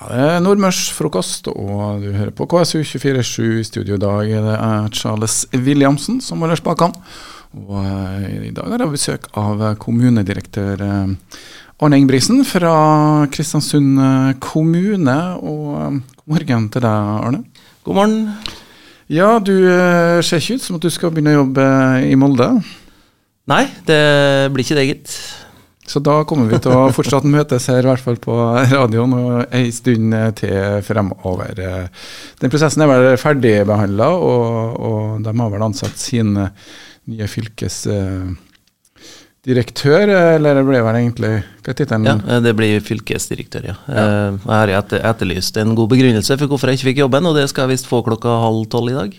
Ja, det er Nordmørsfrokost, og du hører på KSU247 i studio i dag. Det er Charles Williamsen som holder spakene. Og eh, i dag har jeg besøk av kommunedirektør eh, Arne Ingebrigtsen fra Kristiansund eh, kommune. Og god morgen til deg, Arne. God morgen. Ja, du ser ikke ut som at du skal begynne å jobbe i Molde? Nei, det blir ikke det, gitt. Så da kommer vi til å fortsatt møtes her, i hvert fall på radioen, og ei stund til fremover. Den prosessen er vel ferdigbehandla, og, og de har vel ansatt sin nye fylkesdirektør, eller det ble vel egentlig Hva er tittelen? Ja, det blir fylkesdirektør, ja. ja. Jeg har etterlyst en god begrunnelse for hvorfor jeg ikke fikk jobben, og det skal jeg visst få klokka halv tolv i dag.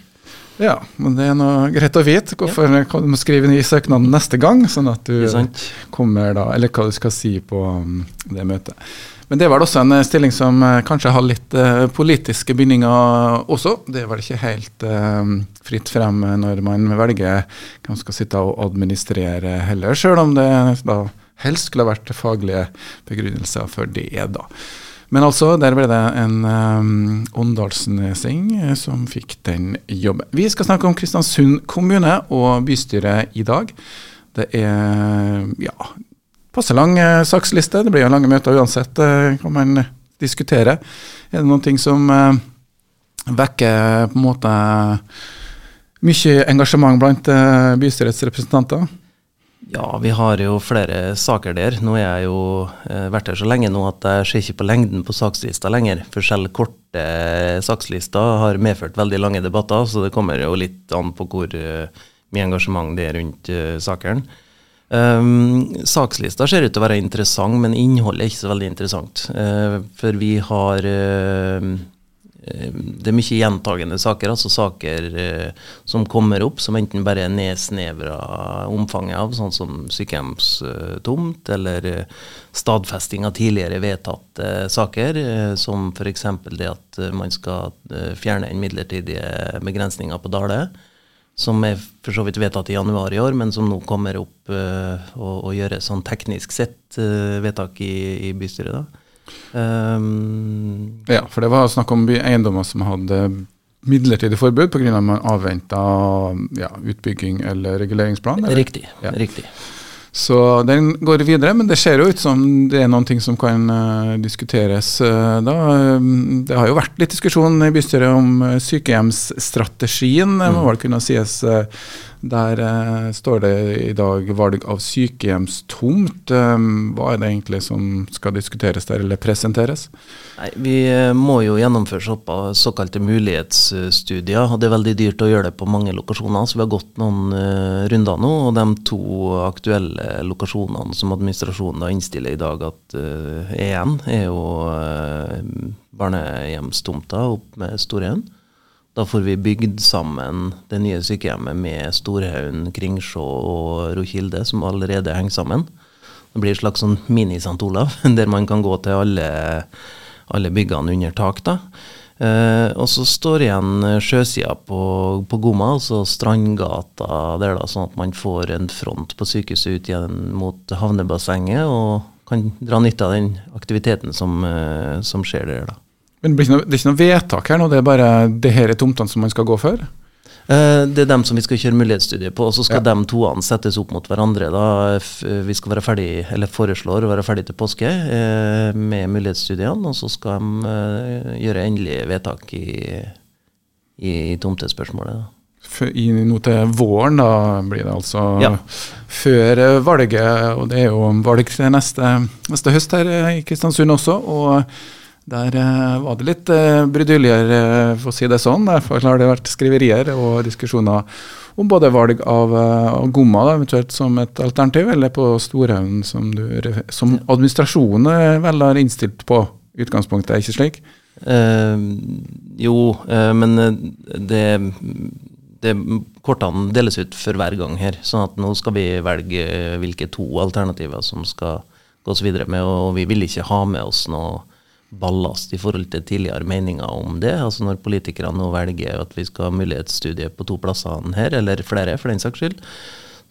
Ja, men det er noe greit å vite. Hvorfor ja. kan du skrive ny søknad neste gang, sånn at du kommer da, eller hva du skal si på um, det møtet. Men det var også en eh, stilling som uh, kanskje har litt uh, politiske bindinger også. Det er vel ikke helt fritt frem når man velger hvem skal sitte og administrere heller, sjøl om det da helst skulle ha vært faglige begrunnelser for det. da. Men altså, der ble det en um, åndalsnesing eh, som fikk den jobben. Vi skal snakke om Kristiansund kommune og bystyret i dag. Det er ja, passe lang uh, saksliste. Det blir jo lange møter uansett, uh, kan man diskutere. Er det noen ting som uh, vekker på en måte mye engasjement blant bystyrets representanter? Ja, vi har jo flere saker der. Nå har jeg jo eh, vært her så lenge nå at jeg ser ikke på lengden på sakslista lenger. For selv korte sakslister har medført veldig lange debatter, så det kommer jo litt an på hvor uh, mye engasjement det er rundt uh, sakene. Um, sakslista ser ut til å være interessant, men innholdet er ikke så veldig interessant. Uh, for vi har Eh, det er mye gjentagende saker, altså saker eh, som kommer opp som enten bare er nedsnevra omfanget av, sånn som sykehjemstomt, eller eh, stadfesting av tidligere vedtatte saker, eh, som f.eks. det at man skal eh, fjerne den midlertidige begrensninga på Dale. Som er for så vidt vedtatt i januar i år, men som nå kommer opp eh, og, og gjøres sånn teknisk sett vedtak i, i bystyret. da. Um, ja, for det var snakk om eiendommer som hadde midlertidig forbud pga. at man avventa ja, utbygging eller reguleringsplan? Eller? Riktig. Ja. riktig. Så den går videre, men det ser jo ut som det er noen ting som kan uh, diskuteres uh, da. Um, det har jo vært litt diskusjon i bystyret om uh, sykehjemsstrategien, mm. må vel kunne sies. Der eh, står det i dag valg av sykehjemstomt. Um, hva er det egentlig som skal diskuteres der, eller presenteres? Nei, Vi eh, må jo gjennomføre såpa, såkalte mulighetsstudier. og Det er veldig dyrt å gjøre det på mange lokasjoner, så vi har gått noen uh, runder nå. Og de to aktuelle lokasjonene som administrasjonen innstiller i dag at uh, er igjen, er jo uh, barnehjemstomta opp med Storehaugen. Da får vi bygd sammen det nye sykehjemmet med Storhaugen, Kringsjå og Rokilde, som allerede henger sammen. Det blir et slags sånn mini-St. Olav, der man kan gå til alle, alle byggene under tak. da. Uh, og så står igjen sjøsida på, på Gomma, altså Strandgata der, da, sånn at man får en front på sykehuset ut igjen mot havnebassenget og kan dra nytte av den aktiviteten som, uh, som skjer der. da. Men det, er ikke noe vedtak her nå, det er bare det her er tomtene som man skal gå for? Uh, det er dem som vi skal kjøre mulighetsstudie på, og så skal ja. de toene settes opp mot hverandre. da Vi skal være ferdig, eller foreslår å være ferdig til påske eh, med mulighetsstudiene, og så skal de eh, gjøre endelige vedtak i, i, i tomtespørsmålet. I, nå til våren, da blir det altså ja. før valget, og det er jo valg til neste, neste høst her i Kristiansund også. og der uh, var det litt uh, bruduljer, uh, for å si det sånn. Derfor har det vært skriverier og diskusjoner om både valg av av Gomma da, eventuelt som et alternativ, eller på Storhaugen, som, som administrasjonen vel har innstilt på utgangspunktet, er ikke slik? jo, men det, det kortene deles ut for hver gang her. sånn at nå skal vi velge hvilke to alternativer som skal gås videre med, og vi vil ikke ha med oss noe ballast i forhold til tidligere meninger om det. Altså Når politikerne nå velger at vi skal ha mulighetsstudie på to plasser her, eller flere for den saks skyld,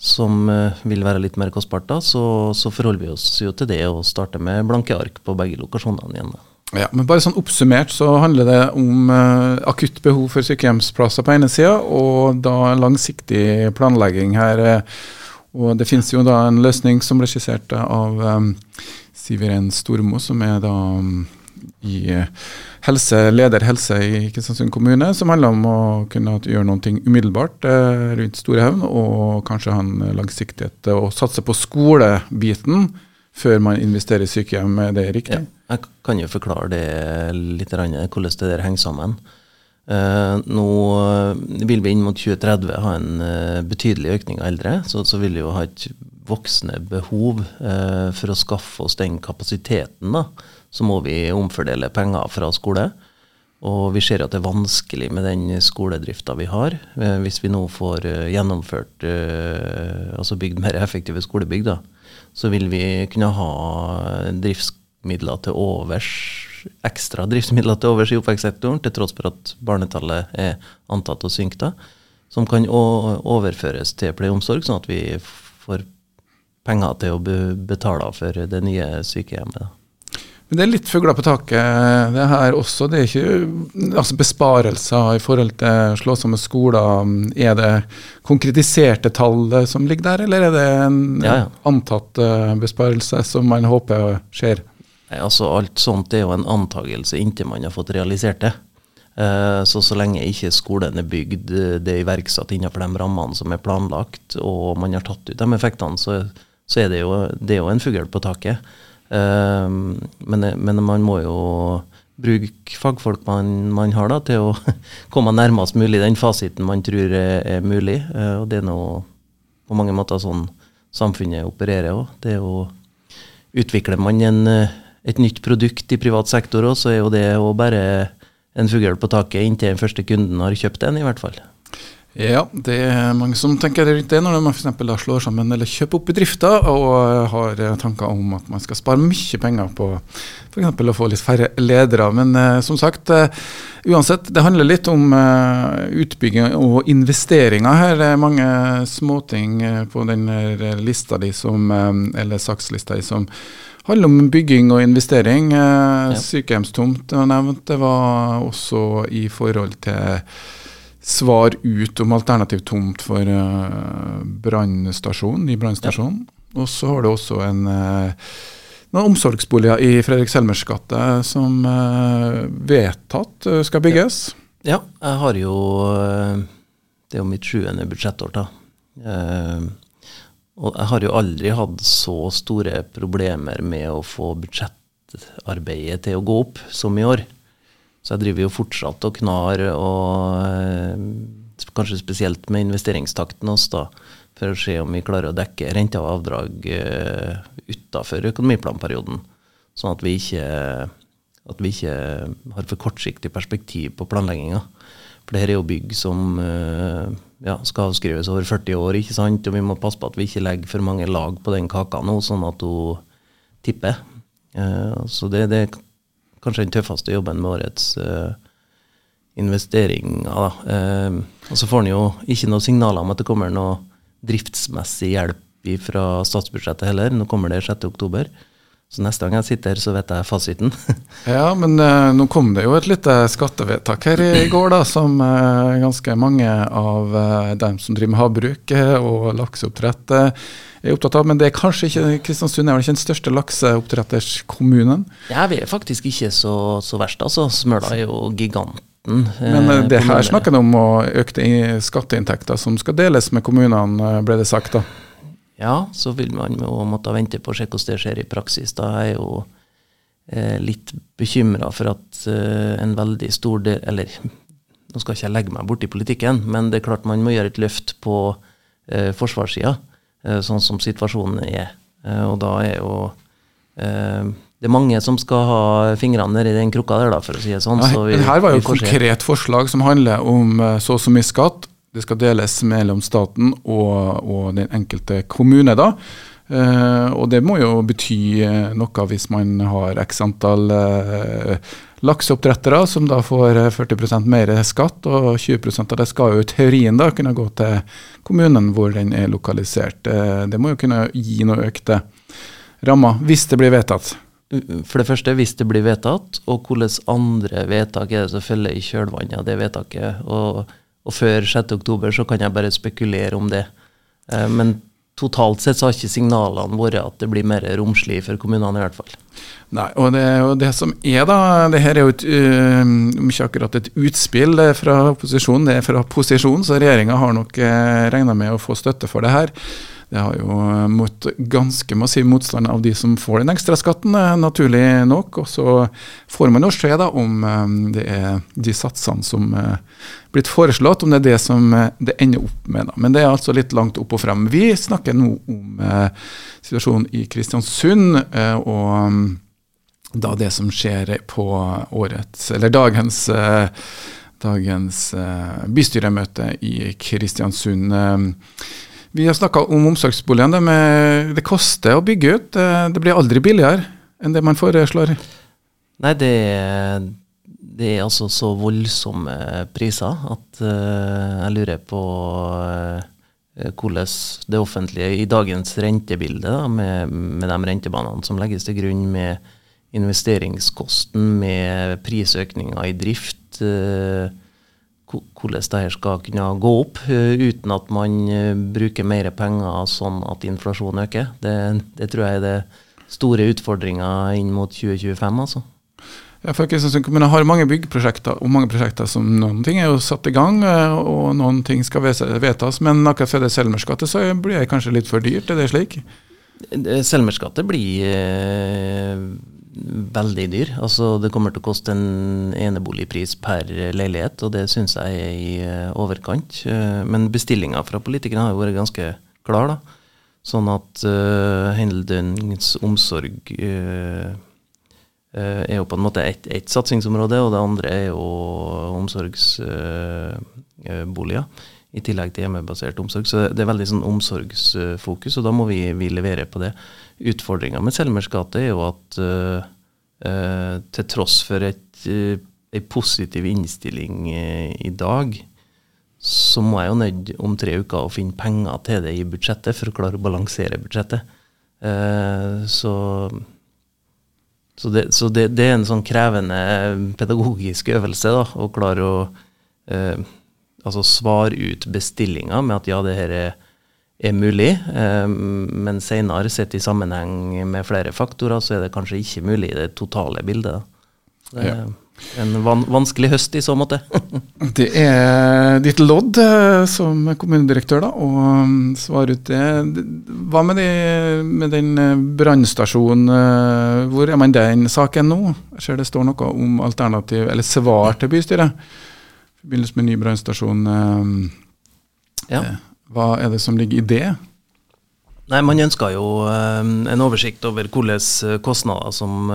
som uh, vil være litt mer kostbart, da, så, så, forholder vi oss jo til det og starter med blanke ark på begge lokasjonene igjen. Ja, men bare sånn Oppsummert så handler det om uh, akutt behov for sykehjemsplasser på ene sida, og da langsiktig planlegging her. Uh, og Det finnes jo da en løsning som ble skissert av um, Siviren Stormo, som er da um, i helse, leder helse i Kristiansund kommune, som handler om å kunne gjøre noe umiddelbart uh, rundt Storehaugen, og kanskje ha en langsiktighet og satse på skolebiten før man investerer i sykehjem. Er det riktig? Ja. Jeg kan jo forklare det litt, hvordan det der henger sammen. Uh, nå vil vi inn mot 2030 ha en uh, betydelig økning av eldre. Så, så, vil vi jo ha et voksende behov for å skaffe oss den kapasiteten. da, Så må vi omfordele penger fra skole. Og vi ser at det er vanskelig med den skoledrifta vi har. hvis vi nå får gjennomført, altså bygd mer effektive skolebygg, da, så vil vi kunne ha driftsmidler til overs, ekstra driftsmidler til overs i oppvekstsektoren, til tross for at barnetallet er antatt å synke da, som kan overføres til pleie og omsorg, sånn at vi får penger til å betale for det nye sykehjemmet. Da. Men det er litt fugler på taket det her også. Det er ikke altså besparelser i forhold til slåsomme skoler. Er det konkretiserte tall som ligger der, eller er det en ja, ja. antatt eh, besparelse som man håper skjer? Nei, Altså Alt sånt er jo en antagelse inntil man har fått realisert det. Eh, så så lenge ikke skolen er bygd, eh, det er iverksatt innenfor de rammene som er planlagt, og man har tatt ut de effektene, så, så er det jo, det er jo en fugl på taket. Eh, men, men, man må jo bruke fagfolk man, man, har da, til å komme nærmest mulig den fasiten man tror er, er mulig. Og det er nå på mange måter sånn samfunnet opererer òg. Det er jo Utvikler man en et nytt produkt i privat sektor òg, så er jo det òg bare en fugl på taket inntil den første kunden har kjøpt en, i hvert fall. Ja, det er mange som tenker rundt det når man f.eks. slår sammen eller kjøper opp bedrifter og har tanker om at man skal spare mye penger på f.eks. å få litt færre ledere. Men uh, som sagt, uh, uansett, det handler litt om uh, utbygging og investeringer her. Det er mange småting på den lista di som, eller sakslista di som handler om bygging og investering. Eh, ja. Sykehjemstomt var nevnt. Det var også i forhold til svar ut om alternativ tomt for uh, brannstasjonen, ny brannstasjonen. Ja. Og så har du også en uh, noen omsorgsboliger i Fredrik Selmers gate som uh, vedtatt skal bygges. Ja. ja. jeg har jo Det er jo mitt sjuende budsjettår, da. Uh, og jeg har jo aldri hatt så store problemer med å få budsjettarbeidet til å gå opp som i år. Så jeg driver jo fortsatt og knar, og eh, kanskje spesielt med investeringstakten oss, da, for å se om vi klarer å dekke renter og avdrag uh, utafor økonomiplanperioden. Sånn at vi, ikke, at vi ikke har for kortsiktig perspektiv på planlegginga. For det her er jo bygg som uh, ja, skal avskrives over 40 år, ikke sant? og vi må passe på at vi ikke legger for mange lag på den kaka nå, sånn at hun tipper. Så det, det, kanskje den tøffeste jobben med årets uh, investeringer. Da. Uh, og så får han jo ikke noe signaler om at det kommer noe driftsmessig hjelp fra statsbudsjettet heller. Nå kommer det 6.10. Så neste gang jeg sitter her, så vet jeg fasiten. ja, men uh, nå kom det jo et lite skattevedtak her i går, da, som uh, ganske mange av uh, dem som driver med havbruk og lakseoppdrett er opptatt av. Men det er kanskje ikke Kristiansund er vel ikke den største lakseoppdretterskommunen? Ja, vi er faktisk ikke så, så verst, altså. Smøla er jo giganten. Men det her snakker om å økte skatteinntekter som skal deles med kommunene, ble det sagt da? Ja, så vil man jo måtte vente på å se hvordan det skjer i praksis. Da er jeg jo eh, litt bekymra for at eh, en veldig stor del Eller nå skal ikke jeg legge meg borti politikken, men det er klart man må gjøre et løft på eh, forsvarssida, eh, sånn som situasjonen er. Eh, og da er jo eh, det er mange som skal ha fingrene nedi den krukka der, da, for å si det sånn. Så vi, her var jo et konkret forslag som handler om så og så mye skatt, det skal deles mellom staten og, og den enkelte kommune. da. Uh, og det må jo bety uh, noe hvis man har x antall uh, lakseoppdrettere som da får 40% mer skatt, og 20 av det skal jo i teorien da kunne gå til kommunen hvor den er lokalisert. det må jo kunne gi noe økte rammer, hvis det blir vedtatt. for det første, hvis det blir vedtatt, og hvilke andre vedtak er det som følger i kjølvannet av det vedtaket. Og, og før 6.10 så kan jeg bare spekulere om det. Eh, men totalt sett så har ikke signalene vært at det blir mer romslig for kommunene, i hvert fall. Nei, og det, og det som er da, det her er jo et, uh, ikke akkurat et utspill fra opposisjonen, det er fra posisjonen, så regjeringa har nok uh, regna med å få støtte for det her. Det har jo møtt mot ganske massiv motstand av de som får den ekstraskatten, eh, naturlig nok. Og så får man jo se da om eh, det er de satsene som er blitt foreslått, om det er det som det ender opp med. da. Men det er altså litt langt opp og frem. Vi snakker nå om situasjonen i Kristiansund. og da det som skjer på årets, eller dagens, dagens bystyremøte i Kristiansund. Vi har snakka om omsorgsboligene. Det, det, koster å bygge ut. Det blir aldri billigere enn det man foreslår. Nei, det, det er altså så voldsomme priser at uh, jeg lurer på uh, hvordan det offentlige i dagens rentebilde, da, med, med de rentebanene som legges til grunn, med investeringskosten, med prisøkninger i drift uh, hvordan det skal kunne gå opp eh, uten at man eh, bruker mer penger sånn at inflasjonen øker. Det, det tror jeg er det store utfordringa inn mot 2025. altså. Ja, for Kristiansund kommune har mange byggprosjekter og mange prosjekter som noen ting er jo satt i gang, eh, og noen ting skal vedtas. Men akkurat for det Selmers gate så blir det kanskje litt for dyrt, er det slik? Selmers gate blir veldig dyr. Altså, det kommer til å koste en eneboligpris per leilighet, og det syns jeg er i eh, overkant. Eh, men bestillinga fra politikerne har jo vært ganske klar. da. Sånn at uh, heldøgns omsorg uh, uh, er jo på en måte ett et satsingsområde, og det andre er jo omsorgsboliger. I tillegg til hjemmebasert omsorg. Så det er veldig sånn omsorgsfokus, og da må vi, vi levere på det. Utfordringa med Selmers gate er jo at uh, uh, til tross for et, uh, en positiv innstilling i dag, så må jeg jo nødt om tre uker å finne penger til det i budsjettet for å klare å balansere budsjettet. så så, det, så det, det, er en sånn krevende pedagogisk øvelse da, å klare å altså svare ut bestillinga med at ja, det her er er mulig, eh, men senere, sett i sammenheng med flere faktorer, så er det kanskje ikke mulig i det totale bildet. Det er ja. en van vanskelig høst i så måte. det er ditt lodd eh, som kommunedirektør da, å um, svare ut det. Hva med, de, med den eh, brannstasjonen, hvor er man den saken nå? Jeg ser det står noe om alternativ, eller svar til bystyret i forbindelse med ny brannstasjon. Ja. Hva er det som ligger i det? Nei, Man ønsker jo uh, en oversikt over hvilke eh, kostnader som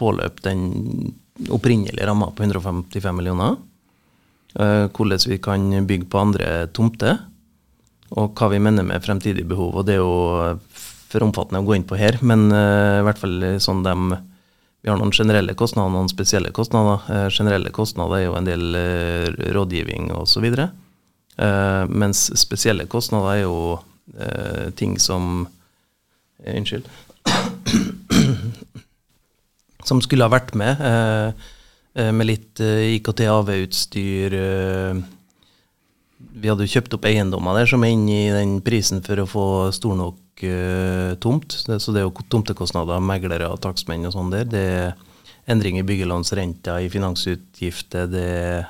påløp den opprinnelige ramma på 155 millioner. Hvordan vi kan bygge på andre tomter. Og hva vi mener med fremtidig behov. Og det er jo for omfattende å gå inn på her, men i hvert fall sånn de vi har noen generelle kostnader noen spesielle kostnader. generelle kostnader er jo en del rådgivning osv. Eh, mens spesielle kostnader er jo eh, ting som eh, Unnskyld. som skulle ha vært med, med litt IKT-AV-utstyr. vi hadde jo kjøpt opp eiendommer der som er inne i den prisen for å få stor nok tomt. Så det er jo tomtekostnader, meglere og takstmenn og sånn der. Det er endring i byggelånsrenta, i finansutgifter. det er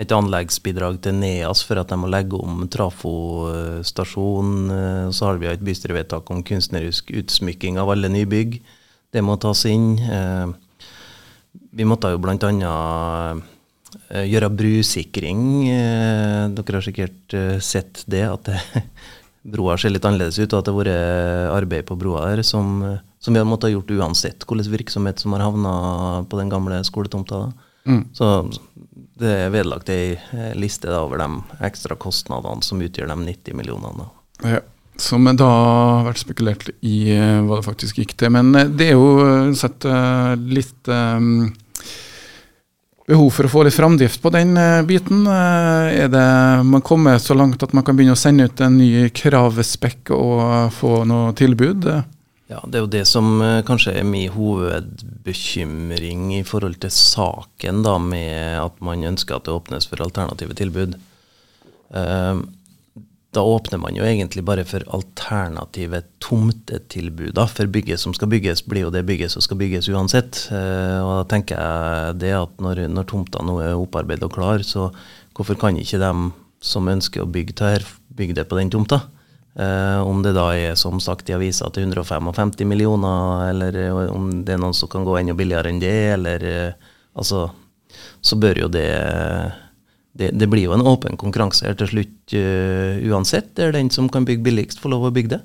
et anleggsbidrag til NEAS for at de må legge om trafostasjon. Eh, så har vi et bystyrevedtak om kunstnerisk utsmykking av alle nybygg. Det må tas inn. Eh, vi måtte jo bl.a. Eh, gjøre brusikring. Dere har sikkert sett det, at det, broa ser litt annerledes ut, og at det har vært arbeid på broa her som, som vi har måttet ha gjort uansett hvilken virksomhet som har havna på den gamle skoletomta. Mm. Så det er vedlagt ei liste da, over de ekstra kostnadene som utgjør de 90 millionene. Ja, som da har vært spekulert i eh, hva det faktisk gikk til. Men eh, det er jo eh, sett litt um, behov for å få litt framdrift på den biten. Er det man kommer så langt at man kan begynne å sende ut en ny kravspekk og få noe tilbud? Ja, Det er jo det som uh, kanskje er min hovedbekymring i forhold til saken, da, med at man ønsker at det åpnes for alternative tilbud. Uh, da åpner man jo egentlig bare for alternative tomtetilbud. For bygget som skal bygges, blir jo det bygget som skal bygges uansett. Uh, og da tenker jeg det at når, når tomta nå er opparbeidet og klar, så hvorfor kan ikke de som ønsker å bygge det her, bygge det på den tomta? Uh, om det da er som sagt i avisa til 155 millioner, eller om det er noen som kan gå enda billigere enn det, eller altså Så bør jo det, det det, blir jo en åpen konkurranse her til slutt uh, uansett. Det er den som kan bygge billigst, får lov å bygge det.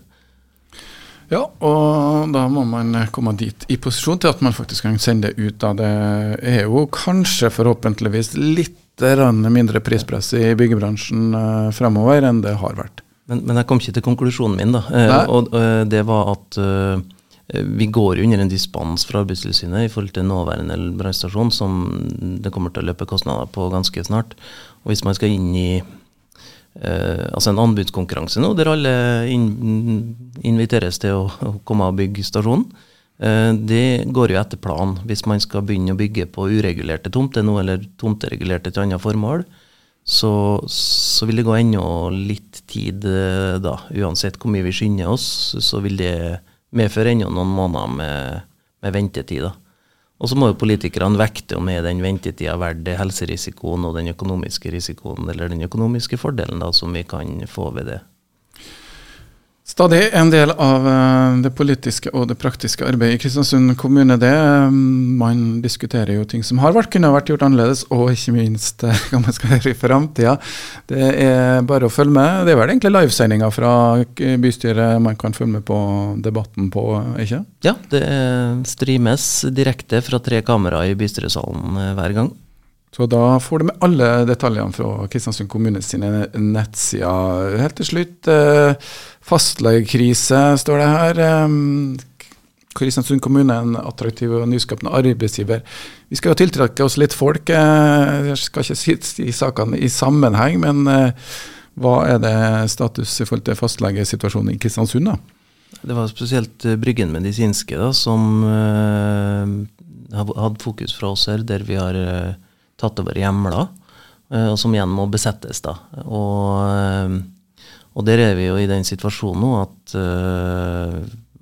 Ja, og da må man komme dit i posisjon til at man faktisk kan sende det ut. av Det er jo kanskje forhåpentligvis litt mindre prispress i byggebransjen uh, fremover enn det har vært. Men, men, jeg kom ikke til konklusjonen min, da. Uh, og det var at vi går jo under en dispens fra Arbeidstilsynet i forhold til nåværende brannstasjon, som det kommer til å løpe kostnader på ganske snart. Og hvis man skal inn i uh, altså en anbudskonkurranse nå, der alle in inviteres til å, å, komme og bygge stasjonen, uh, det går jo etter planen. Hvis man skal begynne å bygge på uregulerte tomter nå, eller tomteregulerte til annet formål, så, så, vil det gå ennå litt tid eh, da. Uansett hvor mye vi skynder oss, så vil det medføre ennå noen måneder med, med ventetid. Og så må jo politikerne vekte om er den ventetida verdt helserisikoen og den økonomiske risikoen, eller den økonomiske fordelen da, som vi kan få ved det. Stadig en del av eh, det politiske og det praktiske arbeidet i Kristiansund kommune. det. Eh, man diskuterer jo ting som har vært, kunne vært gjort annerledes, og ikke minst eh, hva man skal gjøre i framtida. Det er bare å følge med. Det er vel egentlig livesendinger fra bystyret man kan følge med på debatten på, ikke? Ja, det streames direkte fra tre kameraer i bystyresalen hver gang. Så da får du med alle detaljene fra Kristiansund kommune sine nettsider. Helt til slutt, eh, fastlegekrise står det her. Eh, Kristiansund kommune er en attraktiv og nyskapende arbeidsgiver. Vi skal jo tiltrekke oss litt folk. Eh, jeg skal ikke si sakene i sammenheng, men hva er det status i forhold til fastlegesituasjonen i Kristiansund? da? Det var spesielt Bryggen medisinske da, som hadde fokus fra oss her, der vi har tatt over hjemler, eh, og som igjen må besettes. da. Og, eh, og, der er vi jo i den situasjonen nå at uh,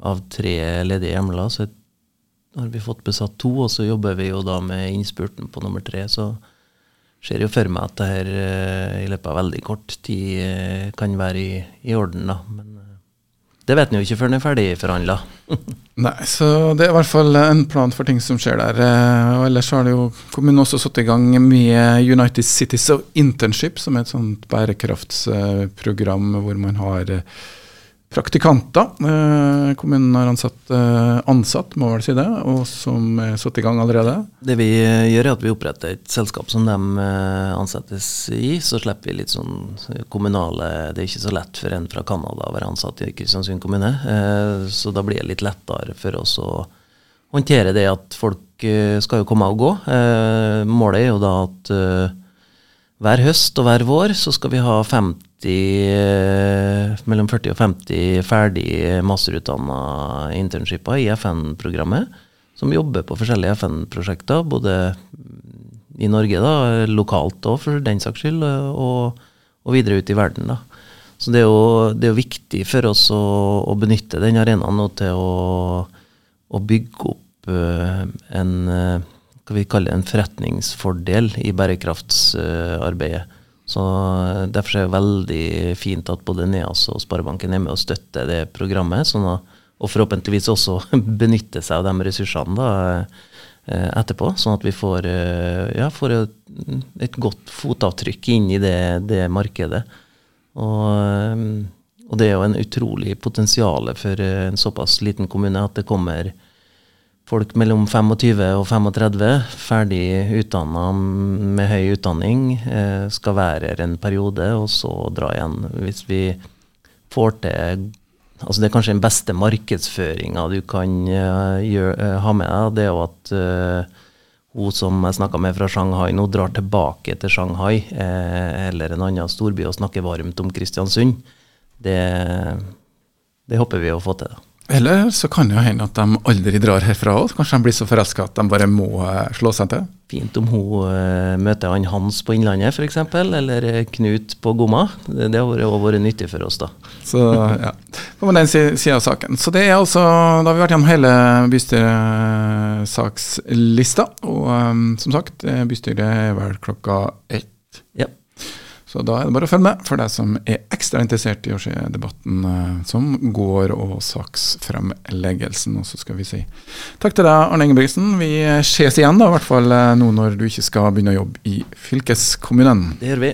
av tre ledige hjemler, så har vi fått besatt to, og så jobber vi jo da med innspurten på nummer tre. Så ser jo for meg at det her i løpet av veldig kort tid kan være i, i orden, da. Men det vet en jo ikke før den er ferdig forhandla. Nei, så det er i hvert fall en plan for ting som skjer der. Eh, og ellers har det jo kommunen også satt i gang med United Cities of Internship, som er et sånt bærekraftsprogram hvor man har eh, praktikanter. Eh, kommunen har ansatt, eh, ansatt, må vel si det, og som er satt i gang allerede. Det vi eh, gjør, er at vi oppretter et selskap som de ansettes i. Så slipper vi litt sånn kommunale Det er ikke så lett for en fra Canada å være ansatt i Kristiansund kommune. Så da blir det litt lettere for oss å håndtere det at folk skal jo komme og gå. Målet er jo da at hver høst og hver vår så skal vi ha 50 Eh, mellom 40 og 50 ferdig masterutdanna internshiper i FN-programmet, som jobber på forskjellige FN-prosjekter, både i Norge, da, lokalt òg for den saks skyld, og, og, videre ut i verden. da. Så det er jo, det er viktig for oss å, å benytte den arenaen til å, å, bygge opp uh, en hva vi kaller en forretningsfordel i bærekraftsarbeidet. Så eh, Derfor er det veldig fint at både NEAS og Sparebanken er med og støtter det programmet. Sånn at, og forhåpentligvis også benytte seg av de ressursene da, eh, etterpå. Sånn at vi får, eh, ja, får et, et, godt fotavtrykk inn i det, det markedet. Og, og, det er jo en utrolig potensial for en såpass liten kommune at det kommer folk mellom 25 og 35, ferdig utdanna med høy utdanning, eh, skal være her en periode, og så dra igjen. Hvis vi får til altså Det er kanskje den beste markedsføringa du kan uh, gjøre, uh, ha med deg. Det er jo at hun som jeg snakka med fra Shanghai nå, drar tilbake til Shanghai eller en annen storby og snakker varmt om Kristiansund. Det, det håper vi å få til. da. Eller så kan det jo hende at de aldri drar herfra òg. Kanskje de blir så forelska at de bare må eh, slå seg til. Fint om hun uh, møter han Hans på Innlandet f.eks., eller eh, Knut på Gomma. Det, det har også vært nyttig for oss, da. Så ja, på den sida av saken. Så det er altså, Da har vi vært gjennom hele bystyresakslista. Og um, som sagt, bystyret er vel klokka ett. Så da er det bare å følge med for deg som er ekstra interessert i å se debatten uh, som går, og saksfremleggelsen. Og så skal vi si takk til deg, Arne Ingebrigtsen. Vi ses igjen, da, i hvert fall uh, nå når du ikke skal begynne å jobbe i fylkeskommunen. Det gjør vi.